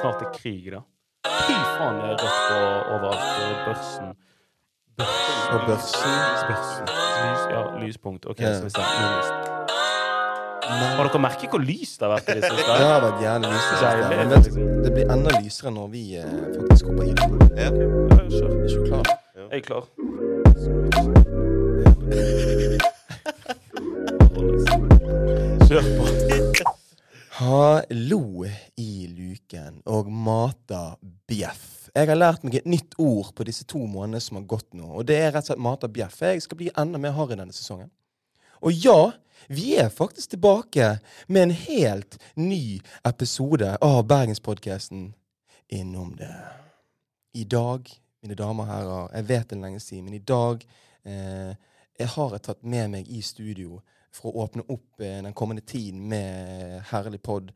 snart er krig, da. Fy faen, det er rødt på overalt Og børsen. På børsen. Børsen. Lys, ja, lyspunkt. OK, yeah. så vi ser Har dere merket hvor lyst det har vært i det det har vært jævlig lyst. siste. Men vet det blir enda lysere når vi eh, faktisk hopper i det. Ja. Ja. Er ikke du klar? Jeg er klar. Kjør på. Hallo i luken og mata bjeff. Jeg har lært meg et nytt ord på disse to månedene som har gått nå, og det er rett og slett mata bjeff. Jeg skal bli enda mer harry denne sesongen. Og ja, vi er faktisk tilbake med en helt ny episode av Bergenspodkasten Innom det. I dag, mine damer og herrer, jeg vet det lenge siden, men i dag eh, jeg har jeg tatt med meg i studio for å åpne opp eh, den kommende tiden med herlig pod.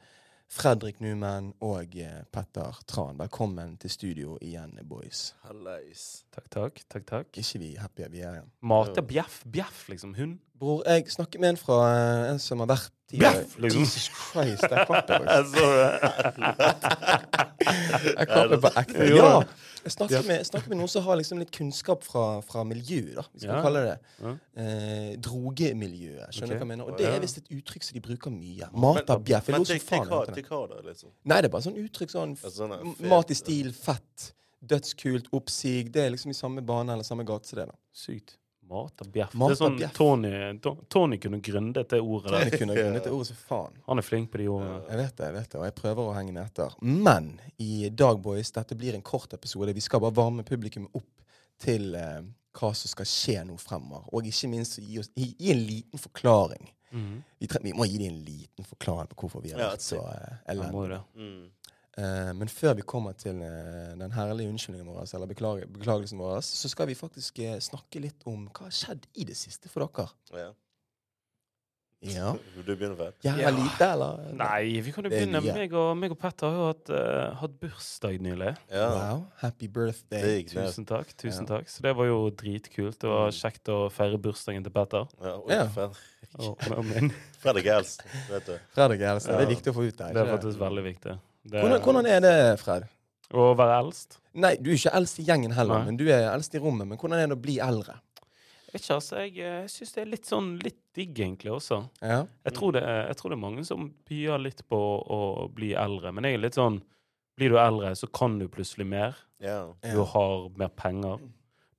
Fredrik Numen og eh, Petter Tran. Velkommen til studio igjen, boys. Hallais. Takk, takk. takk, takk. Ikke vi happy vi er igjen. Mater bjeff. Bjeff, liksom. Hund. Bror, jeg snakker med en fra eh, en som har vært i Bjeff, liksom. Jesus Christ, jeg klapper. Jeg. Klapper på ekte. Ja! Jeg snakker med, jeg snakker med noen som har liksom litt kunnskap fra, fra miljøet, da. Vi skal Ja. kalle det eh, drogemiljøet. Skjønner du Ok. hva jeg mener? Og det er visst et uttrykk som de bruker mye. Mat av bjeff. Men til, hva, da, liksom? Nei, det er bare sånn uttrykk sånn sånn. Mat i stil, fett, dødskult, oppsig. Det er liksom i samme bane eller samme gate som det. da. Sykt. Mate bjeff. Mate Det er sånn bjeff. Tony, Tony kunne gründet det ordet der. Tony kunne grunnet det ordet som faen. Han er flink på de ordene. Jeg vet det, jeg vet det, og jeg prøver å henge den etter. Men i dag, boys, dette blir en kort episode. Vi skal bare varme publikum opp til eh, hva som skal skje nå fremover. Og ikke minst gi, oss, gi, gi en liten forklaring. Mhm. Vi, tre, vi må gi dem en liten forklaring på hvorfor vi har Ja, vært så eh, elendige. Mm. Eh, men før vi kommer til uh, den herlige unnskyldningen vår, eller beklage, beklagelsen vår, så skal vi faktisk uh, snakke litt om hva har skjedd i det siste for dere. Ja. Ja. Vil du begynne, Fred? Ja, Ja. lite, eller? Nei, vi kan jo begynne. Ja. Meg og, meg og Petter har jo hatt, eh, hatt bursdag nylig. Ja. Wow. Happy birthday. Tusen takk. tusen Ja. takk. Så det var jo dritkult. Det var Mm. kjekt å feire bursdagen til Petter. Ja, og Ja. Fred. Og, og. Fredrik Elst, vet du. Fredrik Elst. Det er viktig å få ut der. Det er faktisk veldig viktig. Det, Hvordan, hvordan er det, Fred? Å være eldst? Nei, du er ikke eldst i gjengen heller, Nei. men du er eldst i rommet. Men hvordan er det å bli eldre? Jeg vet ikke, altså. Jeg, eh, jeg syns det er litt sånn litt digg, egentlig, også. Ja. Jeg tror, det er, jeg tror det er mange som byer litt på å bli eldre. Men jeg er litt sånn Blir du eldre, så kan du plutselig mer. Ja. Du har mer penger.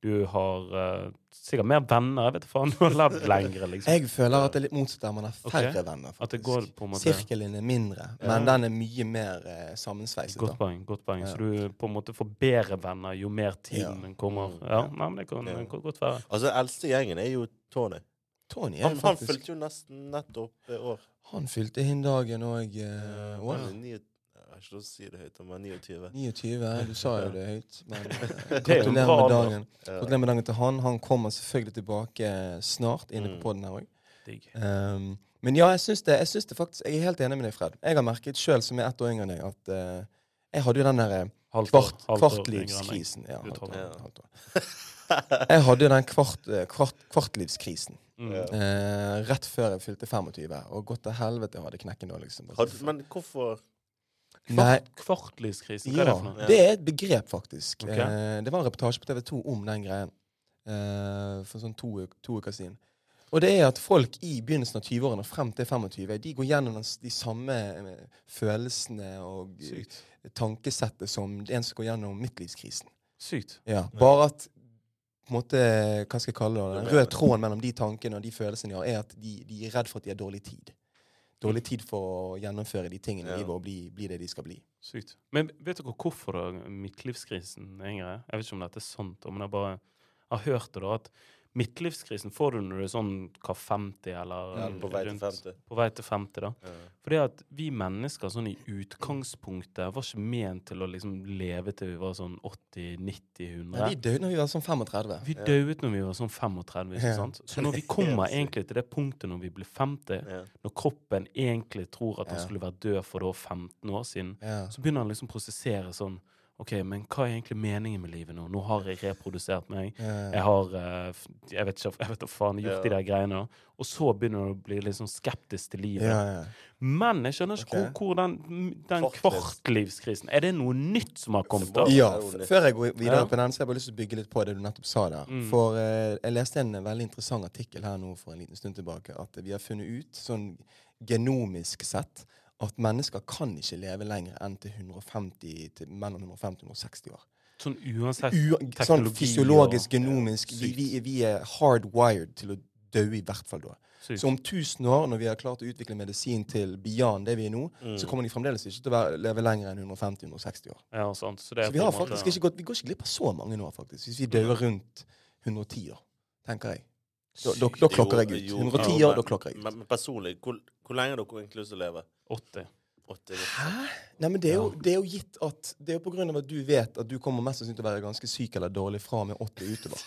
Du har uh, sikkert mer venner. Jeg vet faen, du har levd lengre, liksom. Jeg føler at det er litt motsatt der man har færre okay. venner. At det faktisk. går på en måte Sirkelen er mindre, Ja. men den er mye mer uh, sammensveiset. Godt poeng. godt poeng. Ja. Så du på en måte får bedre venner jo mer tiden Ja. kommer. Mm. Ja, nei, men det kan, Ja. det kan godt være. Altså, eldste gjengen er jo Tony. Tony er Han, han fylte jo nesten nettopp eh, år. Han fylte hin dagen òg. Han år. Ikke lov å si det høyt, han var 29. 29. Du sa jo det høyt. Men eh, er gratulerer med dagen. Gratulerer med dagen til han. Han kommer selvfølgelig tilbake snart inne på Mm. poden her òg. Um, men ja, jeg syns det, jeg syns det faktisk Jeg er helt enig med deg, Fred. Jeg har merket sjøl, som er ett år yngre enn deg, at uh, jeg hadde jo den derre kvart, kvartlivskrisen. Ja, halvt år, halvt år. Jeg hadde jo den kvart, eh, kvart, kvartlivskrisen Mm. Eh, rett før jeg fylte 25. Og godt til helvete jeg hadde knekken da, liksom. Men hvorfor Nei, Hva ja, er det for noe? det er et begrep, faktisk. Okay. Eh, det var en reportasje på TV 2 om den greien eh, for sånn to, to uker siden. Og det er at folk i begynnelsen av 20-årene og frem til 25 de går gjennom de samme eh, følelsene og eh, Sykt. tankesettet som en som går gjennom midtlivskrisen. Sykt. Ja, bare at på en måte, hva skal jeg kalle det, den røde tråden mellom de tankene og de følelsene de har, er at de, de er redd for at de har dårlig tid. Dårlig tid for å gjennomføre de tingene i livet og bli, bli det de skal bli. Sykt. Men vet dere hvorfor da midtlivskrisen er yngre? Jeg vet ikke om dette er sant, men jeg bare har hørt det da, at midtlivskrisen får du når du er sånn hva 50 eller Ja, på vei rundt- 50. På vei til 50 da. Ja. Fordi at vi mennesker sånn i utgangspunktet var ikke ment til å liksom leve til vi var sånn 80, 90, 100. Ja, vi døde når vi var sånn 35. Vi Ja. døde når vi var sånn 35, ikke sant? Så når vi kommer egentlig til det punktet når vi blir 50, Ja. når kroppen egentlig tror at han skulle vært død for da 15 år siden, så begynner han liksom å prosessere sånn OK, men hva er egentlig meningen med livet nå? Nå har jeg reprodusert meg. Jeg har eh, Jeg vet ikke, jeg vet da faen, gjort de der greiene. Og så begynner du å bli litt sånn skeptisk til livet. ja, ja. Men jeg skjønner ikke okay. hvor, hvor den, den kvartlivskrisen Er det noe nytt som har kommet da? Ja, Før jeg går videre på den, så har jeg bare lyst til å bygge litt på det du nettopp sa der. Mm. For eh, jeg leste en veldig interessant artikkel her nå for en liten stund tilbake, at vi har funnet ut, sånn genomisk sett, at mennesker kan ikke leve lenger enn til 150 til mellom 150 og 160 år. Sånn uansett teknologi sånn teknologi fysiologisk, og- genomisk. Vi, vi, vi er hardwired til å dø i hvert fall da. sykt. Så om 1000 år, når vi har klart å utvikle medisin til beyond det vi er nå, Mm. så kommer de fremdeles ikke til å leve lenger enn 150-160 år. Ja, sant. Så, det Så vi har måte- faktisk ikke gått, vi går ikke glipp av så mange nå, faktisk. Hvis vi dør rundt 110 år, tenker jeg. Da, da, da klokker jeg ut. 110 år, da klokker jeg ut. Men, men personlig, hvor, hvor lenge har dere egentlig lyst til å leve? 80. 80? Hæ? Nei, men det er, jo, det er jo gitt at Det er jo på grunn av at du vet at du kommer mest sannsynlig til å være ganske syk eller dårlig fra med 80 utover.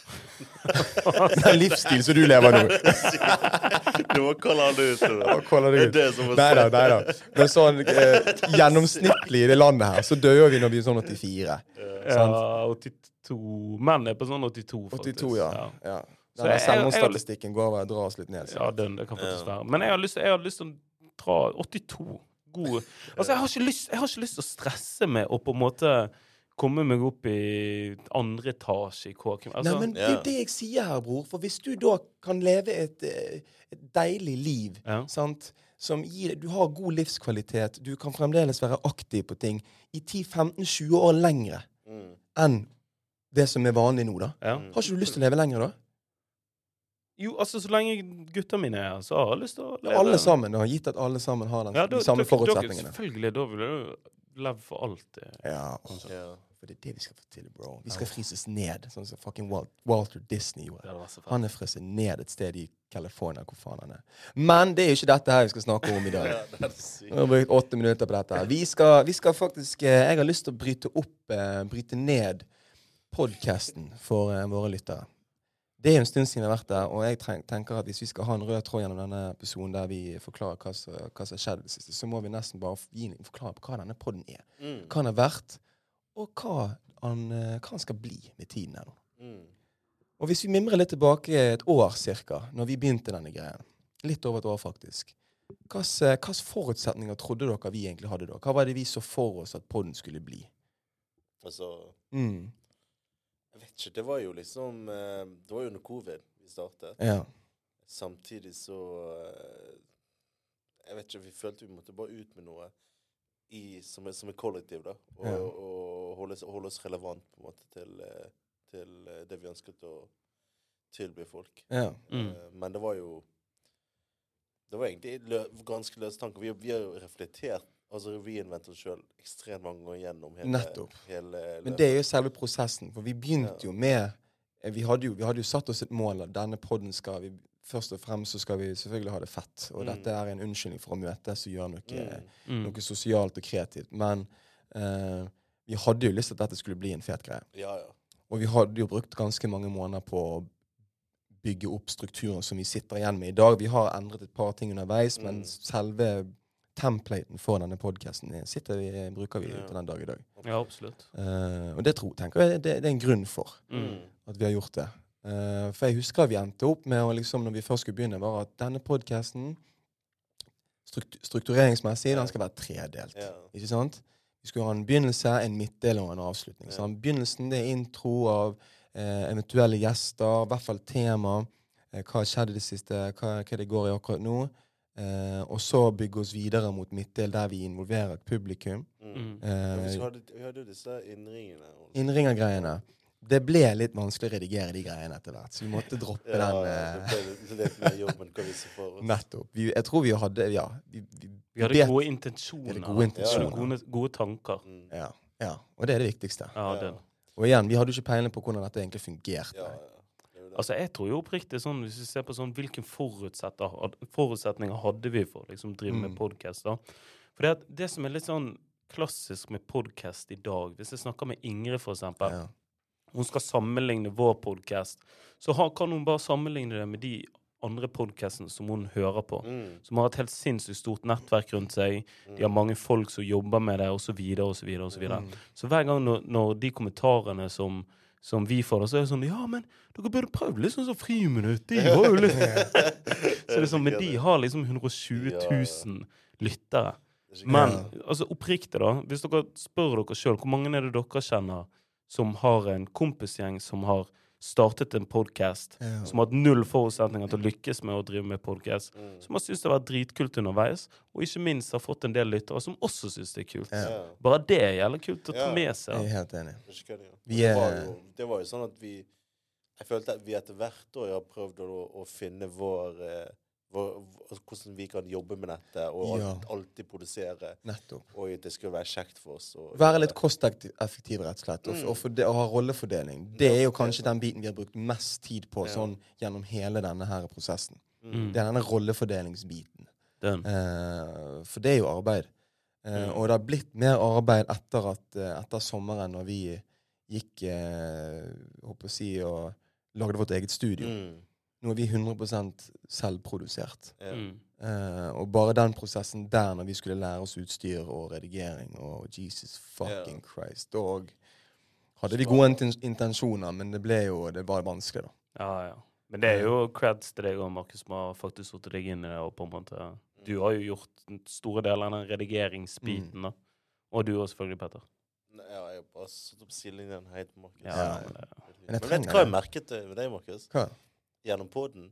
Den livsstil som du lever nå. Du må kalle han ut. det. kaller Det er det som Nei da, nei da. Men sånn eh, gjennomsnittlig i det landet her, så dør vi når vi er sånn 84. Ja, 82 Menn er på sånn 82, faktisk. 82, ja. ja. Så jeg- selvmordsstatistikken går over drar oss litt ned. Ja, den, det, kan faktisk være. Men jeg har lyst, jeg har lyst til å dra 82. God Altså, jeg har, ikke lyst, jeg har ikke lyst til å stresse med å på en måte komme meg opp i andre etasje i kåken. Altså, Nei, men det er jo det jeg sier her, bror. For hvis du da kan leve et, eh, et deilig liv, Ja. sant, som gir Du har god livskvalitet, du kan fremdeles være aktiv på ting i 10-15-20 år lengre Mm. enn det som er vanlig nå, da. ja. Har ikke du lyst til å leve lenger, da? Jo, altså, så lenge gutta mine er her, så har jeg lyst til å leve Alle sammen, da. Gitt at alle sammen har den, Ja, da- de samme forutsetningene. Selvfølgelig. Da vil du leve for alltid. Ja, åh, Ja. for det er det vi skal få til, bro. Vi skal fryses ned, sånn som fucking Walt, Walter Disney gjorde. Han er frosset ned et sted i California, hvor faen han er. Men det er jo ikke dette her vi skal snakke om i dag. Ja, det sykt. Vi har brukt åtte minutter på dette. her. Vi skal, vi skal faktisk eh, Jeg har lyst til å bryte opp, eh, bryte ned podkasten for eh, våre lyttere. Det er jo en stund siden vi har vært der, og jeg tenker at hvis vi skal ha en rød tråd gjennom denne episoden der vi forklarer hva som hva som har skjedd i det siste, så må vi nesten bare gi en forklaring på hva denne podden er. Mm. Hva den har vært, og hva han, hva han skal bli med tiden her nå. Mm. Og hvis vi mimrer litt tilbake et år cirka, når vi begynte denne greien, litt over et år faktisk, hvilke forutsetninger trodde dere vi egentlig hadde da? Hva var det vi så for oss at podden skulle bli? Altså, Mm. Jeg vet ikke. Det var jo liksom eh, Det var jo under covid vi startet. Ja. Samtidig så eh, Jeg vet ikke, vi følte vi måtte bare ut med noe i, som, er, som er kollektiv, da. Og, Ja. og holde, oss- holde oss relevant på en måte til, eh, til det vi ønsket å tilby folk. ja. Mm. Men det var jo Det var egentlig lø ganske løse tanker. Vi, vi har jo reflektert, altså reinvente oss sjøl ekstremt mange ganger gjennom hele, Nettopp. hele Men det er jo selve prosessen. For vi begynte Ja. jo med eh, vi hadde, jo, vi hadde jo satt oss et mål at denne podden skal vi Først og fremst så skal vi selvfølgelig ha det fett. Og Mm. dette er en unnskyldning for å møtes og gjøre noe, Mm. Mm. noe sosialt og kreativt. Men eh, vi hadde jo lyst til at dette skulle bli en fet greie. Ja, ja. Og vi hadde jo brukt ganske mange måneder på å bygge opp strukturen som vi sitter igjen med i dag. Vi har endret et par ting underveis, men Mm. selve templaten for denne podkasten bruker vi Ja. til den dag i dag. Ja, absolutt. Uh, og det tror, tenker jeg det, det er en grunn for Mm. at vi har gjort det. Uh, for jeg husker vi endte opp med å liksom, når vi først skulle begynne, var at denne podkasten struktureringsmessig den skal være tredelt. Ja. Ikke sant? Vi skulle ha en begynnelse, en midtdel og en avslutning. Ja. Begynnelsen det er intro av eh, eventuelle gjester, i hvert fall tema. Eh, hva har skjedd i det siste, hva, hva det går i akkurat nå. Eh, og så bygge oss videre mot midtdel, der vi involverer et publikum. Mm. Mm. Ja, vi, hadde, hadde jo disse innringene. Innringergreiene. Det ble litt vanskelig å redigere de greiene etter hvert, så vi måtte droppe Ja, den. det Eh, ble litt mer jobben kan hva vi så for oss. nettopp. Vi, jeg tror vi hadde Ja. Vi, vi, Vi hadde gode intensjoner. hadde gode intensjoner. Gode, gode tanker. Mm. ja, ja. Og det er det viktigste. Ja, Ja. Og igjen, vi hadde jo ikke peiling på hvordan dette egentlig fungerte. Altså, jeg tror jo oppriktig sånn, Hvis vi ser på sånn, hvilke forutsetninger hadde vi for å liksom, drive med Mm. podkast For det, det som er litt sånn klassisk med podkast i dag Hvis jeg snakker med Ingrid, for eksempel, Ja. hun skal sammenligne vår podkast, så har, kan hun bare sammenligne det med de andre podkastene som hun hører på. Mm. Som har et helt sinnssykt stort nettverk rundt seg. De har mange folk som jobber med det, osv., osv., osv. Mm. Så hver gang når, når de kommentarene som, som vi får, da, så er det sånn Ja, men dere burde prøvd litt sånn som Friminutt. De har jo litt Så det er sånn, Men de har liksom 120 000 lyttere. Er Men altså oppriktig, da. Hvis dere spør dere sjøl, hvor mange er det dere kjenner som har en kompisgjeng som har startet en podkast, Ja. som har hatt null forutsetninger til å lykkes med å drive med podkast, Mm. som har syntes det har vært dritkult underveis, og ikke minst har fått en del lyttere som også syns det er kult. Ja. Bare det er jævlig kult å ta Ja. med Jeg er helt enig. Det er var jo- Det var jo sånn at vi Jeg følte at vi etter hvert år har prøvd å, å finne vår, eh, Hvordan vi kan jobbe med dette, og Ja. alltid produsere. Nettopp. Og det skulle være kjekt for oss. Og, Være litt kosteffektiv, rett og slett. Og, Mm. og, forde- og ha rollefordeling. Det er jo kanskje den biten vi har brukt mest tid på Ja. sånn gjennom hele denne her prosessen. Mm. Det er denne rollefordelingsbiten. Den. Eh, for det er jo arbeid. Eh, Mm. Og det har blitt mer arbeid etter, at, eh, etter sommeren, når vi gikk eh, håper å si, og lagde vårt eget studio. Mm. Nå er vi 100 selvprodusert. Ja. Mm. Eh, og bare den prosessen der, når vi skulle lære oss utstyr og redigering og Jesus fucking Christ Og hadde vi gode inten- intensjoner, men det ble jo Det var vanskelig, da. Ja, ja. Men det er jo creds til deg og Markus som har faktisk satt deg inn i det. og på en måte Du har jo gjort den store deler av den redigeringsbiten, da. Og du òg, selvfølgelig, Petter. Nei, Ja, jeg har bare satt opp sidelinjen helt, Markus. Ja, Ja, men Men jeg Men vet du hva jeg det. merket ved med deg, Markus? Hva? Gjennom poden?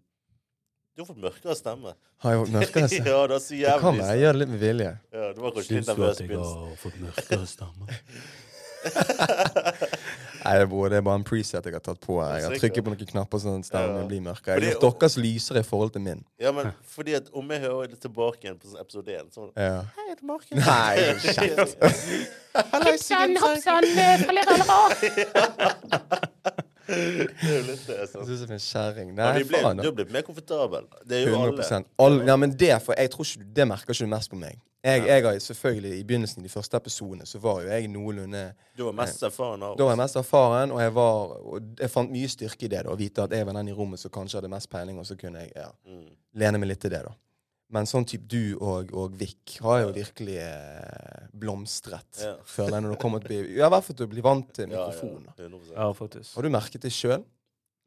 Du har fått mørkere stemme. Har jeg fått mørkere stemme? ja, det er så Det kan være jeg gjør det litt med vilje. Ja, du var kanskje litt nervøs i begynnelsen. har fått mørkere stemme? Nei, det er bare, det er bare en preset jeg har tatt på. Jeg har trykket på noen knapper sånn at stemmen Ja. blir mørkere. Jeg har deres lysere i forhold til min. Ja, men fordi at om jeg hører det tilbake igjen på sånn episode 1 sånn Ja. Hei, det er Markus. Nei, kjeft. Hoppsann, hoppsann, Det er jo litt det. Sånn. Du er en kjerring. Nei, de ble, faen. du har blitt mer komfortabel. Det er jo alle. 100 All, ja, men det, for jeg tror ikke, det merker ikke du mest på meg. Jeg, jeg har selvfølgelig I begynnelsen i de første episodene så var jo jeg noenlunde Du var mest erfaren av Da var jeg mest erfaren, og jeg var og jeg fant mye styrke i det. da, Å vite at jeg var den i rommet som kanskje hadde mest peiling, og så kunne jeg ja, Mm. lene meg litt til det. da Men sånn type du og, og Vik har jo virkelig eh, blomstret. Ja. Føler jeg når du kommer til å bli Ja, i hvert fall til å bli vant til Ja, ja, mikrofonen. da. 100%. Ja, faktisk. Har du merket det sjøl?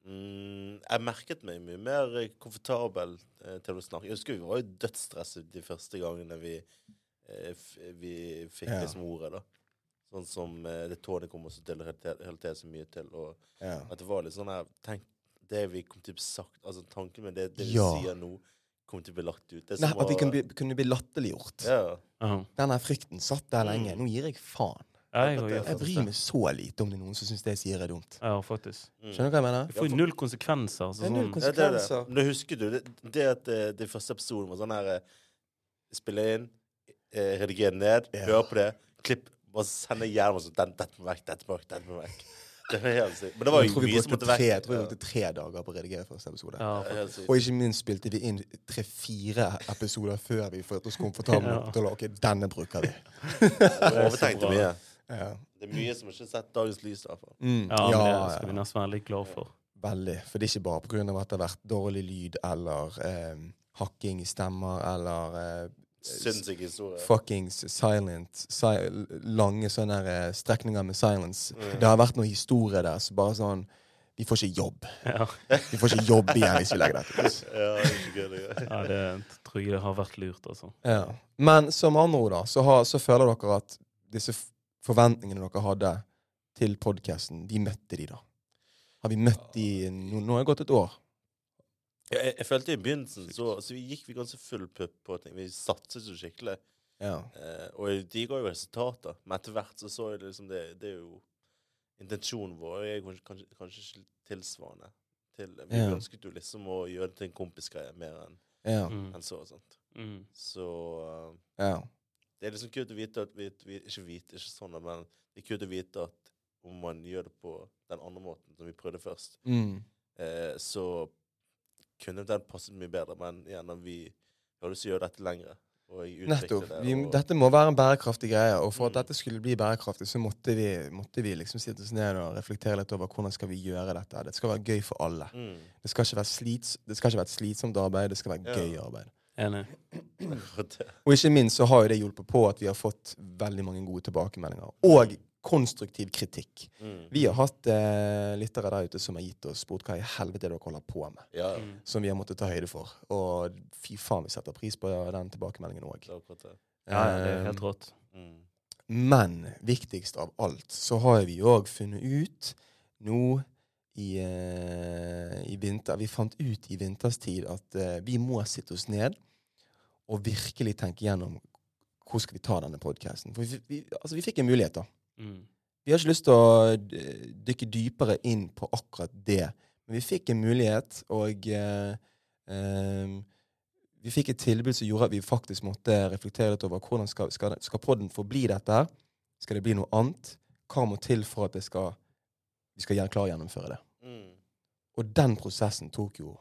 Mm, jeg merket meg mye mer komfortabel eh, til å snakke. Jeg husker vi var jo dødsstresset de første gangene vi, eh, vi fikk Ja. liksom ordet. da. Sånn som eh, det tårnet kom oss til hele relatere så mye til. Og Ja. at det var litt sånn her Tenk det vi kom til å bli sagt Altså tanken med det, det vi Ja. sier nå, kommer til å bli lagt ut. Det Nei, at vi kunne bli, kunne bli latterliggjort. Ja. Ja. Den her frykten satt der lenge. Mm. Nå gir jeg faen. Ja, jeg, jeg, Jeg bryr meg så lite om det er noen som syns det jeg sier er dumt. ja, faktisk. Mm. Skjønner du hva jeg mener? Du får jo null konsekvenser. Så Det er null konsekvenser. Ja, det er det. Men husker du det, det at eh, det første episoden var sånn her eh, Spille inn, eh, redigere ned, Ja. høre på det, klipp, bare sende hjernen sånn Dette må vekk, dette må vekk, dette må vekk. Det var helt sykt. Men det var jo mye som måtte tre, vekk. jeg tror vi brukte tre dager på å redigere første episode. ja. Og ikke minst spilte vi inn tre-fire episoder før vi følte oss komfortable Ja. nok til å Ok, denne bruker vi. Jeg overtenkte mye. Ja. Det er mye som ikke har sett dagens lys. Mm. Ja, ja, det skal vi nesten være litt glad for. Veldig. For det er ikke bare pga. at det har vært dårlig lyd eller eh, hakking i stemmer eller eh, Sinnssyk historie. fuckings silent si Lange sånne her, eh, strekninger med silence. Mm. Det har vært noe historie der så bare sånn Vi får ikke jobb. Ja, Vi får ikke jobb igjen hvis vi legger dette ut. Ja, det det ja det tror jeg det har vært lurt, altså. Ja. Men som andre ord, da, så, har, så føler dere at disse forventningene dere hadde til podkasten, vi møtte de da? Har vi møtt de Nå, nå har det gått et år. Jeg, jeg følte i begynnelsen så, så vi gikk vi ganske full pupp på ting. Vi satset så skikkelig. Ja. Eh, og de ga jo resultater. Men etter hvert så så jeg liksom det, det er jo intensjonen vår. Jeg er kanskje, kanskje, ikke tilsvarende. Til, vi Ja. ønsket jo liksom å gjøre det til en kompisgreie mer enn Ja. Mm. enn så. og sånt. Mm. Så uh, ja. det er liksom kult å vite at vi, vi Ikke vite, ikke sånn, men det er kult å vite at om man gjør det på den andre måten som vi prøvde først, Mm. eh, så kunne den passet mye bedre. Men igjen, vi har lyst til å gjøre dette lengre. Og Nettopp. det. Vi, dette må være en bærekraftig greie. Og for at Mm. dette skulle bli bærekraftig, så måtte vi, måtte vi liksom sitte oss ned og reflektere litt over hvordan skal vi gjøre dette. Det skal være gøy for alle. mm. Det skal ikke være, slits, det skal ikke være et slitsomt arbeid, det skal være Ja. gøy arbeid. Enig. Og ikke minst så har jo det hjulpet på at vi har fått veldig mange gode tilbakemeldinger. Og konstruktiv kritikk. Mm. Vi har hatt eh, lyttere der ute som har gitt oss spurt hva i helvete dere holder på med. Ja, Mm. Som vi har måttet ta høyde for. Og fy faen, vi setter pris på den tilbakemeldingen òg. Ja, det er helt rått. Mm. Men viktigst av alt så har vi òg funnet ut nå i, eh, i vinter Vi fant ut i vinterstid at eh, vi må sitte oss ned og virkelig tenke gjennom hvor skal vi ta denne podkasten. For vi, vi, altså vi fikk en mulighet, da. Mm. Vi har ikke lyst til å eh, dykke dypere inn på akkurat det. Men vi fikk en mulighet, og eh, eh, vi fikk et tilbud som gjorde at vi faktisk måtte reflektere litt over hvordan skal, skal, skal podden forbli dette. her? Skal det bli noe annet? Hva må til for at det skal, vi skal klare å gjennomføre det? Mm. Og den prosessen tok jo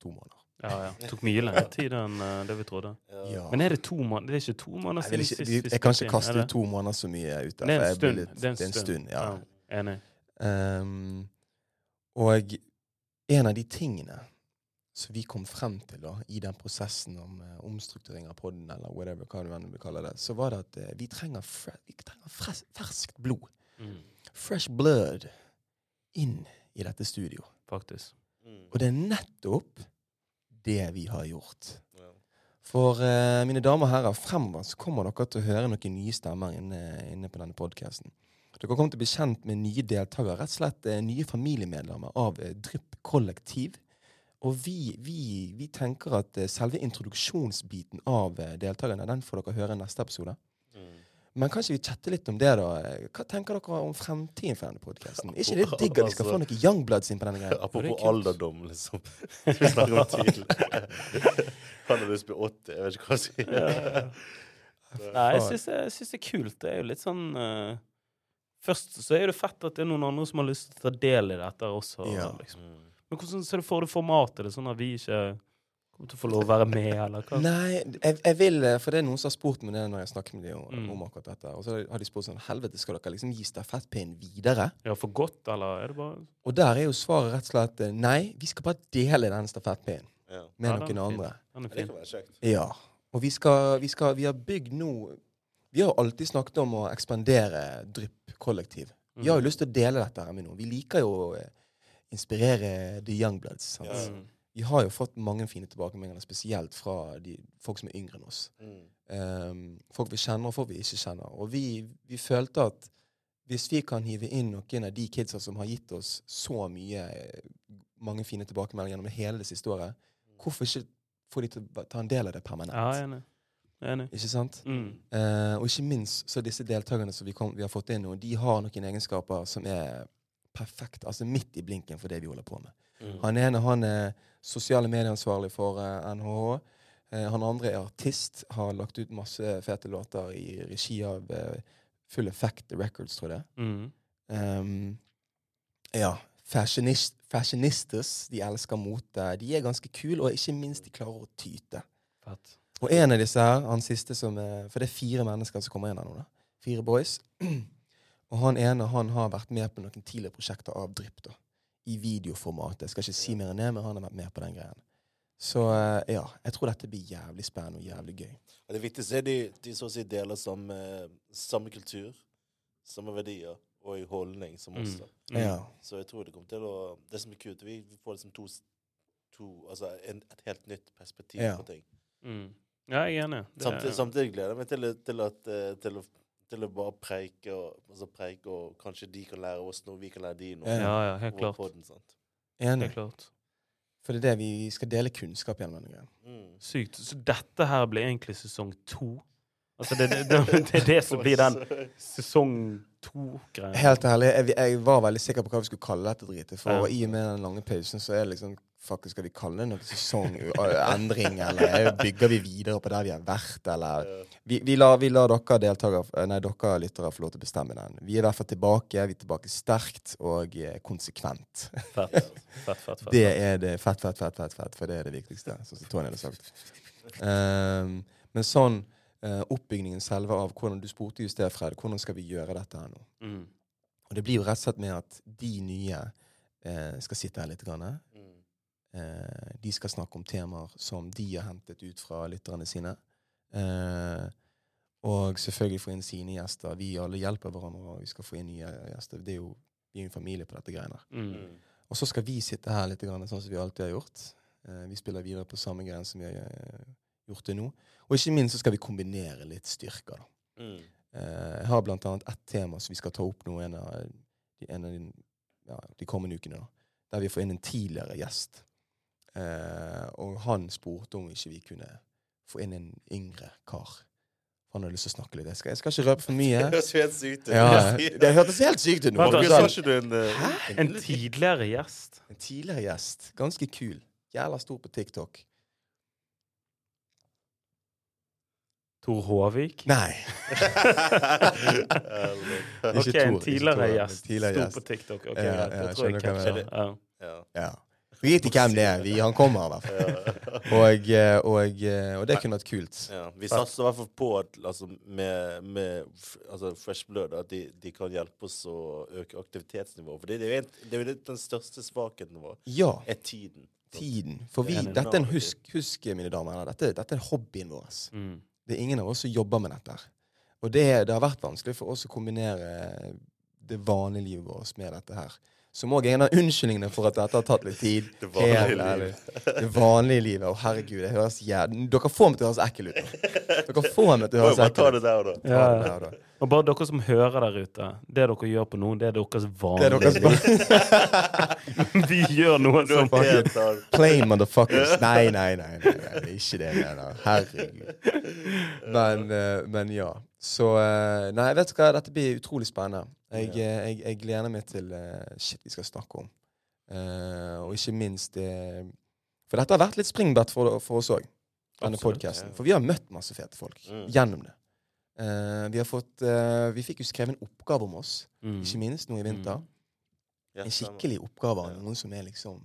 to måneder. Ja, ja. Det tok mye lengre tid enn uh, det vi trodde. Ja. Men er det to måneder? Det er ikke to måneder Jeg, siden sist vi jeg kan ikke kaste ut to måneder så mye ut der. Det er en jeg stund. litt- Det er en det er en stund. stund. Ja. Ja, enig. Um, og en av de tingene som vi kom frem til da, i den prosessen om uh, omstrukturering av podden, eller whatever, hva du enn vil kalle det, så var det at uh, vi trenger, fre vi trenger fres ferskt blod. Mm. Fresh blood inn i dette studio. Faktisk. Mm. Og det er nettopp det vi har gjort. For uh, mine damer og herrer, fremover så kommer dere til å høre noen nye stemmer inne, inne på denne podkasten. Dere kommer til å bli kjent med nye deltakere, rett og slett uh, nye familiemedlemmer av uh, Drypp kollektiv. Og vi, vi, vi tenker at selve introduksjonsbiten av deltakerne, den får dere høre i neste episode. Men kanskje vi chatter litt om det, da. Hva tenker dere om fremtiden for denne podkasten? Er ikke det digg at vi skal få noe Youngbloods inn på denne greia? Apropos alderdom, liksom. Vi snakker om tidlig. Han har lyst til å bli 80. Jeg vet ikke hva jeg sier. Nei, jeg syns det, jeg synes det er kult. Det er jo litt sånn uh, Først så er det fett at det er noen andre som har lyst til å ta del i dette også. Ja. Liksom. Mm. Men hvordan ser du for deg formatet? Det, er sånn at vi ikke kommer til å få lov å være med, eller hva? Nei, jeg, jeg vil eh, For det er noen som har spurt meg det når jeg snakker med dem om, Mm. om akkurat dette. Og så har de spurt sånn Helvete, skal dere liksom gi stafettpinnen videre? Ja, for godt, eller er det bare Og der er jo svaret rett og slett eh, nei, vi skal bare dele den stafettpinnen Ja. med Ja, noen andre. Den er Det fin. kan være kjekt. Ja. Og vi skal, vi skal Vi har bygd nå Vi har alltid snakket om å ekspandere Drypp kollektiv. Vi har jo lyst til å dele dette her med noen. Vi liker jo å eh, inspirere the young bloods. Sant? Ja. Mm. Vi har jo fått mange fine tilbakemeldinger, spesielt fra de, folk som er yngre enn oss. Mm. Um, folk vi kjenner, og folk vi ikke kjenner. Og vi, vi følte at hvis vi kan hive inn noen av de kidsa som har gitt oss så mye eh, mange fine tilbakemeldinger gjennom hele det siste året, hvorfor ikke få de til å ta en del av det permanent? Ja, jeg er enig. Er enig. Ikke sant? Mm. Uh, og ikke minst så disse deltakerne som vi, kom, vi har fått inn nå, de har noen egenskaper som er perfekt, altså midt i blinken for det vi holder på med. Mm. Han ene han er sosiale medieansvarlig for eh, NHH. Eh, han andre er artist, har lagt ut masse fete låter i regi av eh, Full Effect Records, tror jeg. Mm. Um, ja. Fashionist, fashionistas, de elsker mote. De er ganske kule, og ikke minst de klarer å tyte. Fett. Og en av disse her, han siste som er For det er fire mennesker som kommer inn her nå, da. Fire boys. Og han ene han har vært med på noen tidligere prosjekter av Drypp, da. I videoformat. Jeg skal ikke si mer enn det, men han har vært med på den greien. Så eh, ja, jeg tror dette blir jævlig spennende og jævlig gøy. Og Det viktigste er de, de så å si deler samme, samme kultur, samme verdier og i holdning som oss. Mm. Mm. Ja. Så jeg tror det kommer til å Det som er kult, vi vi får liksom to, to Altså en, et helt nytt perspektiv Ja. på ting. Mm. Ja, jeg er enig. Samtidig, samtidig gleder jeg meg til, til, at, eh, til, å, til å bare preike og, altså preike, og kanskje de kan lære oss noe, vi kan lære de noe. Ja. Ja, ja, helt klart. podden, sant? Enig. Helt klart. For det er det vi skal dele kunnskap gjennom denne. Mm. Sykt. Så dette her blir egentlig sesong to? Altså, det, det, det, det er det som blir den sesong to-greia? Helt ærlig, jeg, jeg var veldig sikker på hva vi skulle kalle dette dritet. For Ja. i og med den lange pausen, så er det liksom Faktisk, skal vi kalle det noe sesongendring, eller bygger vi videre på der vi har vært, eller Vi, vi lar la dere deltakere, nei, dere lyttere få lov til å bestemme den. Vi er i hvert fall tilbake. Vi er tilbake sterkt og konsekvent. Fett. Fett, fett, fett. Det er det fett, fett, fett, fett, fett, for det er det viktigste, sånn som Tony hadde sagt. Um, Men sånn eh, oppbygningen selve av hvordan du spurte just det, Fred, hvordan skal vi gjøre dette her nå? Mm. Og det blir jo rett og slett med at de nye eh, skal sitte her litt. Grann, Mm. eh, de skal snakke om temaer som de har hentet ut fra lytterne sine. Eh, og selvfølgelig få inn sine gjester. Vi alle hjelper hverandre, og vi skal få inn nye gjester. Det er jo, vi er en familie på dette greiene. Mm. Og så skal vi sitte her litt grann, sånn som vi alltid har gjort. Eh, vi spiller videre på samme greien som vi har eh, gjort det nå. Og ikke minst så skal vi kombinere litt styrker. da. Mm. Eh, jeg har blant annet ett tema som vi skal ta opp nå en av, en av de, ja, de kommende ukene. da. Der vi får inn en tidligere gjest. Eh, og han spurte om ikke vi kunne få inn en yngre kar. Han hadde lyst til å snakke litt. Jeg skal, jeg skal ikke røpe for mye. Det høres helt sykt ut. Ja, det hørtes helt sykt ut nå. Har ikke du en eh, En tidligere gjest. En tidligere gjest. Ganske kul. Jævla stor på TikTok. Tor Håvik. Nei. Ok, en tidligere gjest. tidligere Sto på TikTok. Ok, Ja, ja, Det tror jeg catcher. Ja. Ja. Drit i hvem det er. Vi, han kommer i hvert fall. Og, eh, eh, og det kunne vært kult. Ja, vi satser i hvert fall på at altså, med, med altså, Fresh Blood at de, de kan hjelpe oss å øke aktivitetsnivået. For det er jo en, det er jo den største svakheten vår, Ja, er tiden. tiden. For vi, Det en dette er en husk, husk, mine damer dette, dette er hobbyen vår. Mm. Det er ingen av oss som jobber med dette. Og det, det har vært vanskelig for oss å kombinere det vanlige livet vårt med dette her. Som òg er en av unnskyldningene for at dette har tatt litt tid. Det vanlige ærlig. Det vanlige livet. Å, herregud, det høres jævlig Dere får meg til å høres ekkel ut. nå. Dere får meg til å høres ekkel ut. bare ta det der, da. Ja. det der, da. Og bare dere som hører der ute, det dere gjør på nå, det er deres Det er vanlige deres liv. Vi gjør noe som helt. Plain motherfuckers. Nei, nei, nei. nei, nei. Det er ikke det jeg mener. Herregud. Men, eh, men ja. Så eh, Nei, vet du hva, dette blir utrolig spennende. Jeg, eh, jeg, jeg gleder meg til eh, shit vi skal snakke om. Uh, og ikke minst eh, For dette har vært litt springbrett for, for oss òg, denne podkasten. For vi har møtt masse fete folk Mm. gjennom det. Uh, vi har fått uh, Vi fikk jo skrevet en oppgave om oss, Mm. ikke minst nå i vinter. Ja, En skikkelig oppgave av Ja. noen som er liksom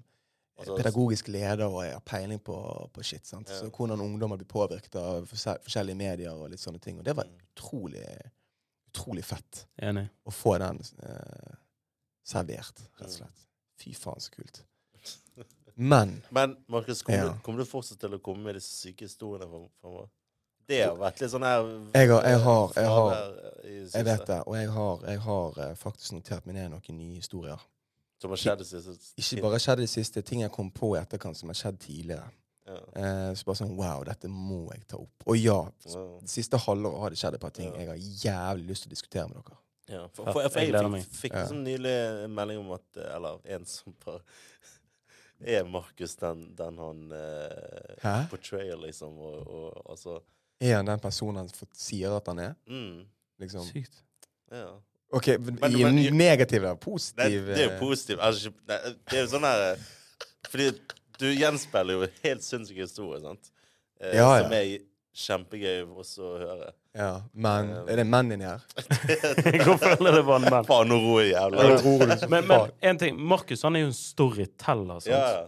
Altså, pedagogisk leder og har peiling på, på shit. sant? Ja. Så Hvordan ungdommer blir påvirket av forskjellige medier og litt sånne ting. Og det var Mm. utrolig, utrolig fett Enig. å få den eh, servert, rett og slett. Fy faen, så kult. Men Men Markus, kommer, Ja. du, kommer du fortsatt til å komme med disse syke historiene framover? Det har vært litt sånn her Jeg har- jeg har- jeg har- jeg vet det, og jeg har, jeg har eh, faktisk notert meg ned noen nye historier. Som har skjedd det siste Ikke bare skjedd det siste, ting jeg kom på i etterkant som har skjedd tidligere. Eh, så bare sånn Wow, dette må jeg ta opp. Og ja, wow. det siste halvåret har det skjedd et par ting Ja. jeg har jævlig lyst til å diskutere med dere. Ja, for, for, for jeg jeg fikk, fikk Ja. liksom nylig en melding om at eh, Eller en som bare Er Markus den, den han eh, portrayer, liksom? Og, og altså Er han den personen han sier at han er? mm, Liksom. Sykt. Ja. Ok, men Men- I men- negativ eller positiv det er jo eh, positivt. Altså, det, det er jo sånn her Fordi du gjenspeiler jo helt sinnssyke historier, sant? Eh, Ja, ja. Som er kjempegøy oss å høre. Ja, men Er det menn inni her? Hvorfor er det var en mann. Faen, nå roer jævla. Jeg tror det som Men, men en ting, Markus han er jo en storyteller. Sant? Ja, ja.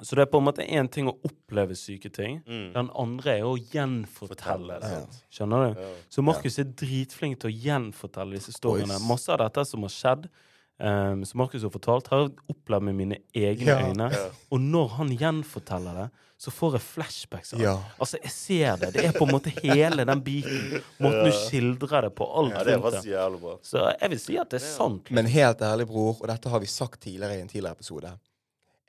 Så det er på en måte én ting å oppleve syke ting. Mm. Den andre er å gjenfortelle Fortelle, det. Skjønner du? Ja. Så Markus er dritflink til å gjenfortelle disse historiene. Boys. Masse av dette som har skjedd, um, som Markus har fortalt, har jeg opplevd med mine egne Ja. øyne. Og når han gjenforteller det, så får jeg flashbacks. Ja. Altså, jeg ser det. Det er på en måte hele den biten. Måten du skildrer det på. Alt ja, det rundt det. jævlig bra. Så jeg vil si at det er sant. Men helt ærlig, bror, og dette har vi sagt tidligere i en tidligere episode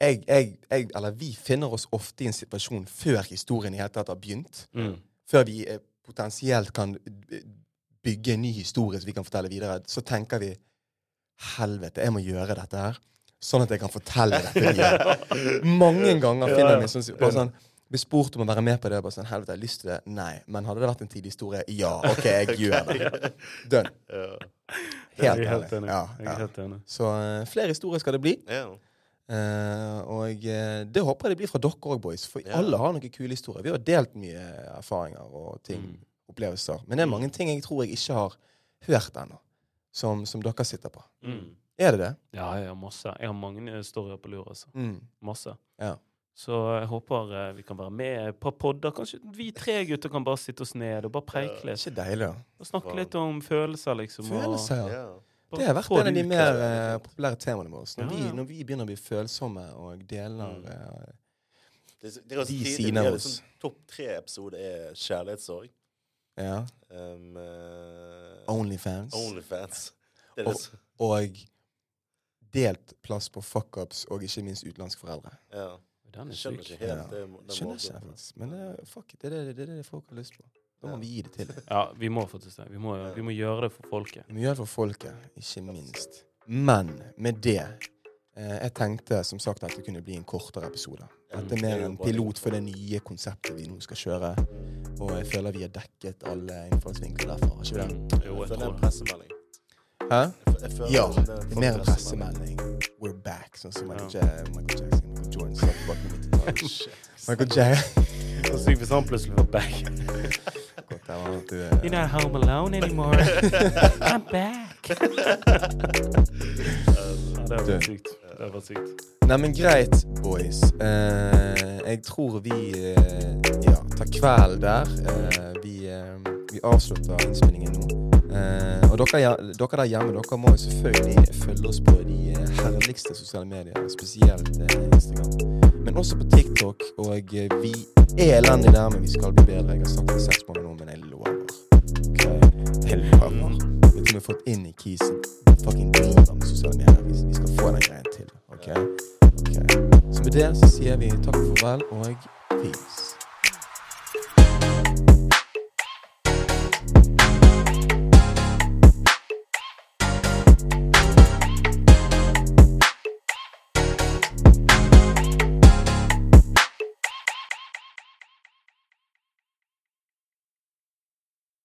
jeg, jeg, jeg, eller Vi finner oss ofte i en situasjon før historien i hele tatt har begynt. Mm. Før vi eh, potensielt kan eh, bygge en ny historie som vi kan fortelle videre. Så tenker vi Helvete, jeg må gjøre dette her. Sånn at jeg kan fortelle dette videre. Mange ganger finner jeg meg sånn, bare sånn blir spurt om å være med på det. Bare sånn, helvete, jeg har lyst til det. Nei. Men hadde det vært en tidlig historie? Ja. OK, jeg gjør det. Done. Jeg Helt helt enig. Ja, ja. helt enig. Så uh, flere historier skal det bli. Ja. Eh, og uh, det håper jeg det blir fra dere òg, boys. For yeah. alle har noen kule historier. Vi har delt mye erfaringer og ting, Mm. opplevelser. Men det er mange ting jeg tror jeg ikke har hørt ennå, som, som dere sitter på. Mm. Er det det? Ja, jeg har masse. Jeg har mange historier på lur. Altså. Mm. Masse. Ja. Så jeg håper eh, vi kan være med på podder. Kanskje vi tre gutter kan bare sitte oss ned og bare preike Ja. litt. Ikke deilig, ja. Og snakke litt om følelser, liksom. Følelser, ja. Ja. bare Det har vært en av de mer eh, populære temaene våre. Når, Ja, vi, ja. når vi begynner å bli følsomme og deler Mm. eh, Det, det er også De sidene av oss. Topp tre-episode er kjærlighetssorg. Ja, Um, uh, Onlyfans. Onlyfans. Det Og- Og delt plass på fuckups og ikke minst utenlandske foreldre. ja. Den er skjønner ikke helt Ja. det. den Skjønner ikke jeg faktisk. Men uh, fuck it, det er det, det er det folk har lyst på. Da må Ja. vi gi det til. Ja, vi må faktisk det. Vi må, vi må gjøre det for folket. Vi må gjøre det for folket, ikke minst. Men med det eh, Jeg tenkte som sagt at det kunne bli en kortere episode. Dette er mer en pilot for det nye konseptet vi nå skal kjøre. Og jeg føler vi har dekket alle innfallsvinkler derfra. Har ikke vi det? Mm, Jo, Jeg jeg føler det er tror en det. pressemelding. Hæ? Ja, det er mer en pressemelding. We're back, sånn som Michael, ja. Michael Jackson. Michael Jordan sa på Michael Jackson. Så sykt hvis han plutselig var back. Godt, der var at du, You're not home alone anymore. I'm back. ja, det var sykt. Det var sykt. Nei, men greit, boys. Eh, jeg tror vi eh, ja, tar kveld der. Eh, vi, vi avslutter innspillingen nå. Og dere, dere der hjemme dere må jo selvfølgelig følge oss på de herligste sosiale medier, spesielt Instagram. Men også på TikTok. Og vi er elendige der, men vi skal bli bedre. Jeg har snakket i seks måneder nå, men jeg lover. Okay. Jeg lover. Vi fått inn i kisen. Fucking med sosiale medier. Vi, vi skal få den greien til. ok? Ok. Så med det så sier vi takk og farvel og peace.